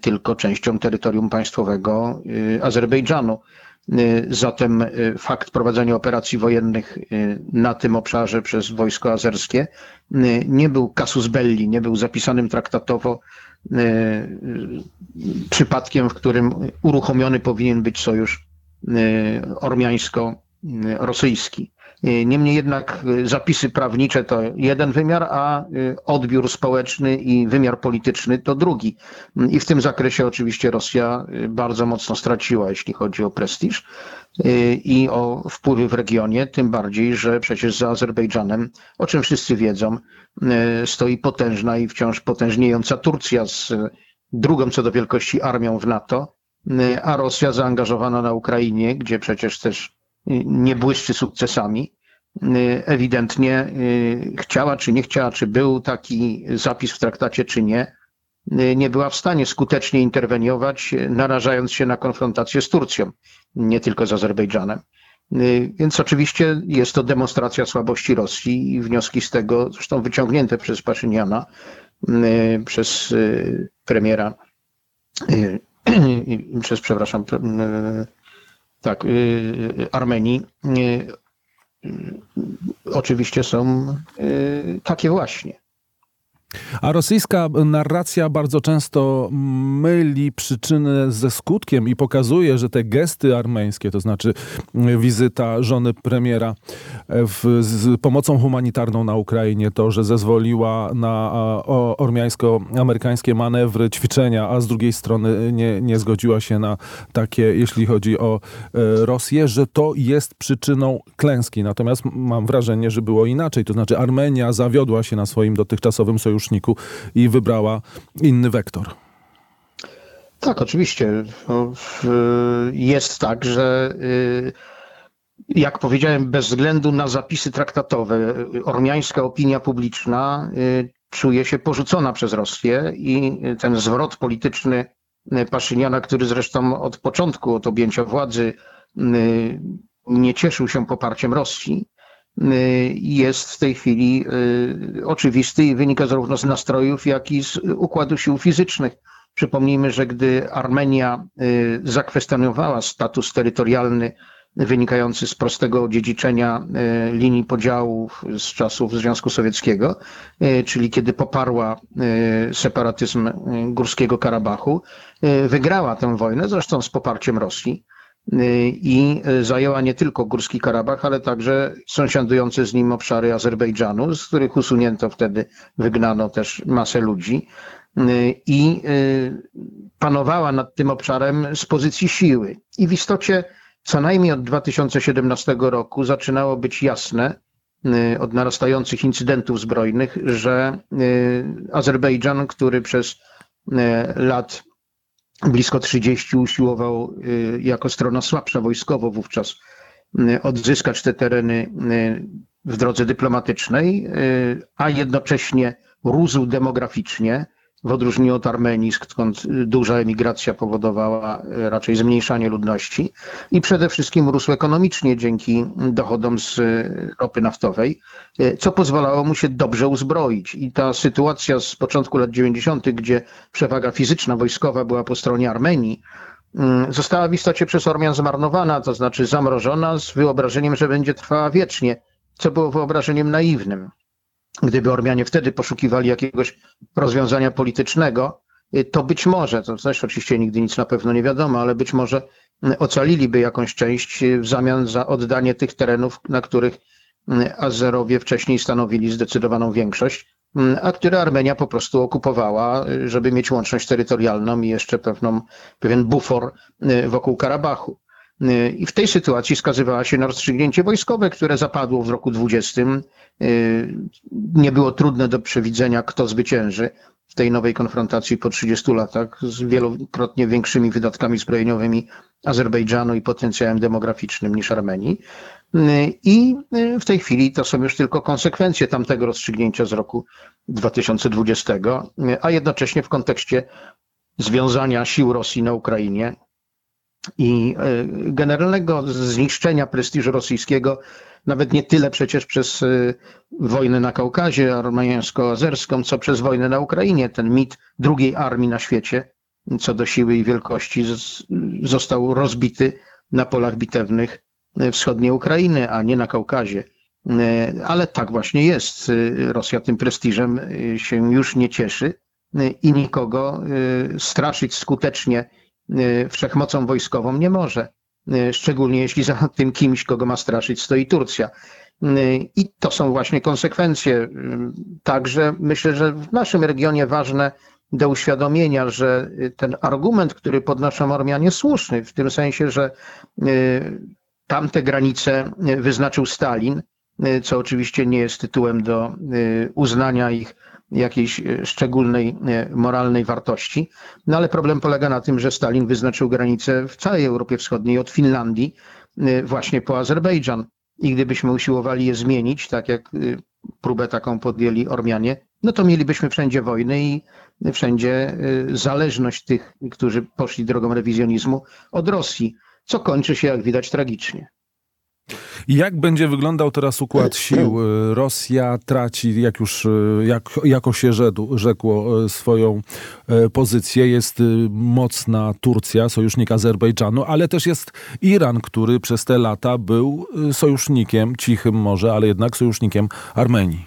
tylko częścią terytorium państwowego y, Azerbejdżanu. Y, zatem y, fakt prowadzenia operacji wojennych na tym obszarze przez wojsko azerskie nie był casus belli, nie był zapisanym traktatowo przypadkiem, w którym uruchomiony powinien być sojusz ormiańsko-rosyjski. Niemniej jednak zapisy prawnicze to jeden wymiar, a odbiór społeczny i wymiar polityczny to drugi. I w tym zakresie oczywiście Rosja bardzo mocno straciła, jeśli chodzi o prestiż i o wpływy w regionie, tym bardziej, że przecież za Azerbejdżanem, o czym wszyscy wiedzą, stoi potężna i wciąż potężniejąca Turcja z drugą co do wielkości armią w NATO, a Rosja zaangażowana na Ukrainie, gdzie przecież też nie błyszczy sukcesami. Ewidentnie chciała, czy nie chciała, czy był taki zapis w traktacie, czy nie, nie była w stanie skutecznie interweniować, narażając się na konfrontację z Turcją, nie tylko z Azerbejdżanem. Więc oczywiście jest to demonstracja słabości Rosji i wnioski z tego, zresztą wyciągnięte przez Paszyniana, przez premiera, <clears throat> przez, przepraszam, tak, Armenii, oczywiście są takie właśnie. A rosyjska narracja bardzo często myli przyczynę ze skutkiem i pokazuje, że te gesty armeńskie, to znaczy wizyta żony premiera w, z pomocą humanitarną na Ukrainie, to, że zezwoliła na ormiańsko-amerykańskie manewry, ćwiczenia, a z drugiej strony nie, nie zgodziła się na takie, jeśli chodzi o e, Rosję, że to jest przyczyną klęski. Natomiast mam wrażenie, że było inaczej. To znaczy Armenia zawiodła się na swoim dotychczasowym sojuszu sojuszniku i wybrała inny wektor. Tak, oczywiście. No, jest tak, że y, jak powiedziałem, bez względu na zapisy traktatowe, ormiańska opinia publiczna y, czuje się porzucona przez Rosję i ten zwrot polityczny Paszyniana, który zresztą od początku, od objęcia władzy y, nie cieszył się poparciem Rosji, Y, jest w tej chwili y, oczywisty i wynika zarówno z nastrojów, jak i z układu sił fizycznych. Przypomnijmy, że gdy Armenia y, zakwestionowała status terytorialny wynikający z prostego odziedziczenia linii podziałów z czasów Związku Sowieckiego, czyli kiedy poparła separatyzm Górskiego Karabachu, wygrała tę wojnę, zresztą z poparciem Rosji i zajęła nie tylko Górski Karabach, ale także sąsiadujące z nim obszary Azerbejdżanu, z których usunięto wtedy, wygnano też masę ludzi i panowała nad tym obszarem z pozycji siły. I w istocie co najmniej od 2017 roku zaczynało być jasne, od narastających incydentów zbrojnych, że Azerbejdżan, który przez lat blisko 30 usiłował jako strona słabsza wojskowo wówczas odzyskać te tereny w drodze dyplomatycznej, a jednocześnie rósł demograficznie, w odróżnieniu od Armenii, skąd duża emigracja powodowała raczej zmniejszanie ludności i przede wszystkim rósł ekonomicznie dzięki dochodom z ropy naftowej, co pozwalało mu się dobrze uzbroić. I ta sytuacja z początku lat 90., gdzie przewaga fizyczna, wojskowa była po stronie Armenii, została w istocie przez Ormian zmarnowana, to znaczy zamrożona z wyobrażeniem, że będzie trwała wiecznie, co było wyobrażeniem naiwnym. Gdyby Ormianie wtedy poszukiwali jakiegoś rozwiązania politycznego, to być może, to też oczywiście nigdy nic na pewno nie wiadomo, ale być może ocaliliby jakąś część w zamian za oddanie tych terenów, na których Azerowie wcześniej stanowili zdecydowaną większość, a które Armenia po prostu okupowała, żeby mieć łączność terytorialną i jeszcze pewną, pewien bufor wokół Karabachu. I w tej sytuacji skazywała się na rozstrzygnięcie wojskowe, które zapadło w roku 20. Nie było trudne do przewidzenia, kto zwycięży w tej nowej konfrontacji po 30 latach z wielokrotnie większymi wydatkami zbrojeniowymi Azerbejdżanu i potencjałem demograficznym niż Armenii. I w tej chwili to są już tylko konsekwencje tamtego rozstrzygnięcia z roku 2020, a jednocześnie w kontekście związania sił Rosji na Ukrainie i generalnego zniszczenia prestiżu rosyjskiego, nawet nie tyle przecież przez wojnę na Kaukazie armeńsko-azerską, co przez wojnę na Ukrainie. Ten mit drugiej armii na świecie, co do siły i wielkości, został rozbity na polach bitewnych wschodniej Ukrainy, a nie na Kaukazie. Ale tak właśnie jest. Rosja tym prestiżem się już nie cieszy i nikogo straszyć skutecznie wszechmocą wojskową nie może. Szczególnie jeśli za tym kimś, kogo ma straszyć, stoi Turcja. I to są właśnie konsekwencje. Także myślę, że w naszym regionie ważne do uświadomienia, że ten argument, który podnoszą Ormianie, słuszny, w tym sensie, że tamte granice wyznaczył Stalin, co oczywiście nie jest tytułem do uznania ich jakiejś szczególnej moralnej wartości. No ale problem polega na tym, że Stalin wyznaczył granice w całej Europie Wschodniej, od Finlandii właśnie po Azerbejdżan. I gdybyśmy usiłowali je zmienić, tak jak próbę taką podjęli Ormianie, no to mielibyśmy wszędzie wojny i wszędzie zależność tych, którzy poszli drogą rewizjonizmu od Rosji, co kończy się, jak widać, tragicznie. Jak będzie wyglądał teraz układ sił? Rosja traci, jak już jak, jako się rzekł, rzekło, swoją pozycję. Jest mocna Turcja, sojusznik Azerbejdżanu, ale też jest Iran, który przez te lata był sojusznikiem, cichym może, ale jednak sojusznikiem Armenii.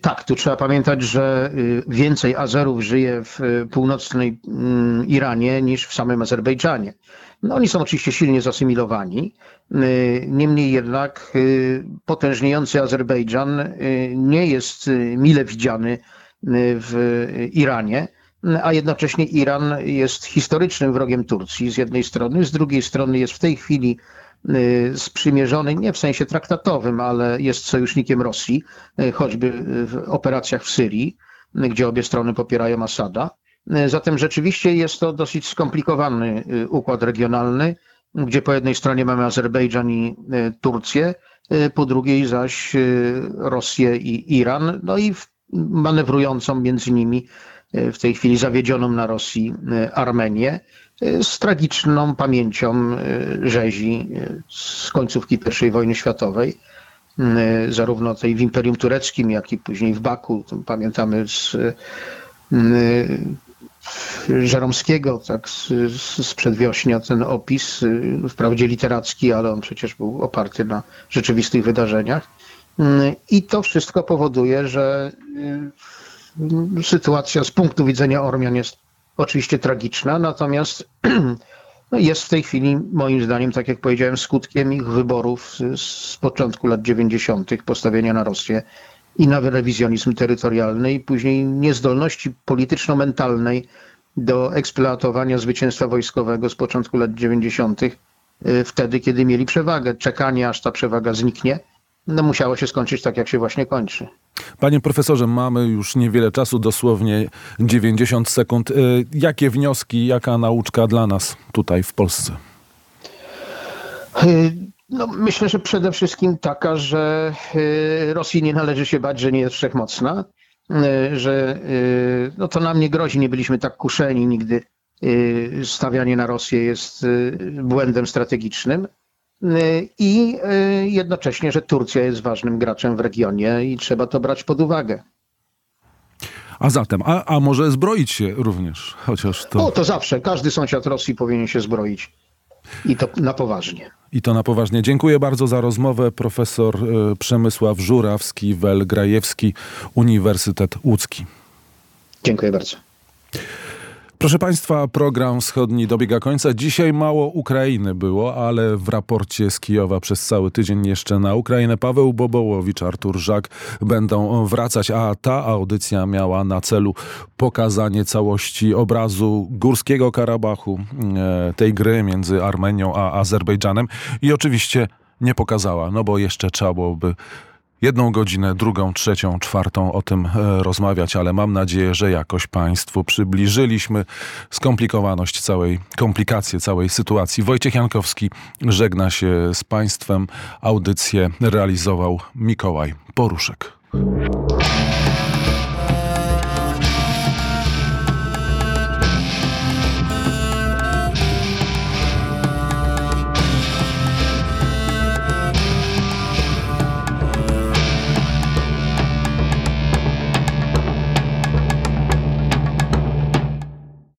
Tak, tu trzeba pamiętać, że więcej Azerów żyje w północnej Iranie niż w samym Azerbejdżanie. No, oni są oczywiście silnie zasymilowani. Niemniej jednak potężniejący Azerbejdżan nie jest mile widziany w Iranie, a jednocześnie Iran jest historycznym wrogiem Turcji z jednej strony, z drugiej strony jest w tej chwili sprzymierzony nie w sensie traktatowym, ale jest sojusznikiem Rosji, choćby w operacjach w Syrii, gdzie obie strony popierają Asada. Zatem rzeczywiście jest to dosyć skomplikowany układ regionalny, gdzie po jednej stronie mamy Azerbejdżan i Turcję, po drugiej zaś Rosję i Iran, no i manewrującą między nimi w tej chwili zawiedzioną na Rosji Armenię z tragiczną pamięcią rzezi z końcówki I wojny światowej, zarówno tej w Imperium Tureckim, jak i później w Baku. Pamiętamy z Żeromskiego, tak, z, z przedwiośnia ten opis, wprawdzie literacki, ale on przecież był oparty na rzeczywistych wydarzeniach. I to wszystko powoduje, że sytuacja z punktu widzenia Ormian jest oczywiście tragiczna, natomiast <clears throat> no jest w tej chwili, moim zdaniem, tak jak powiedziałem, skutkiem ich wyborów z początku lat 90., postawienia na Rosję i na rewizjonizm terytorialny i później niezdolności polityczno-mentalnej do eksploatowania zwycięstwa wojskowego z początku lat 90., wtedy, kiedy mieli przewagę. Czekanie, aż ta przewaga zniknie no musiało się skończyć tak, jak się właśnie kończy. Panie profesorze, mamy już niewiele czasu, dosłownie 90 sekund. E, Jakie wnioski, jaka nauczka dla nas tutaj w Polsce? No, myślę, że przede wszystkim taka, że y, Rosji nie należy się bać, że nie jest wszechmocna, y, że y, no, to nam nie grozi, nie byliśmy tak kuszeni nigdy. Stawianie na Rosję jest błędem strategicznym. I jednocześnie, że Turcja jest ważnym graczem w regionie i trzeba to brać pod uwagę. A zatem, a, a może zbroić się również, chociaż to O, to zawsze. Każdy sąsiad Rosji powinien się zbroić. I to na poważnie. i to na poważnie. Dziękuję bardzo za rozmowę. Profesor e, Przemysław Żurawski, Welgrajewski, Uniwersytet Łódzki. Dziękuję bardzo. Proszę Państwa, program wschodni dobiega końca. Dzisiaj mało Ukrainy było, ale w raporcie z Kijowa przez cały tydzień jeszcze na Ukrainę Paweł Bobołowicz, Artur Żak będą wracać, a ta audycja miała na celu pokazanie całości obrazu Górskiego Karabachu, e, tej gry między Armenią a Azerbejdżanem i oczywiście nie pokazała, no bo jeszcze trzeba byłoby jedną godzinę, drugą, trzecią, czwartą o tym e, rozmawiać, ale mam nadzieję, że jakoś Państwu przybliżyliśmy skomplikowaność całej, komplikacje całej sytuacji. Wojciech Jankowski żegna się z Państwem. Audycję realizował Mikołaj Poruszek.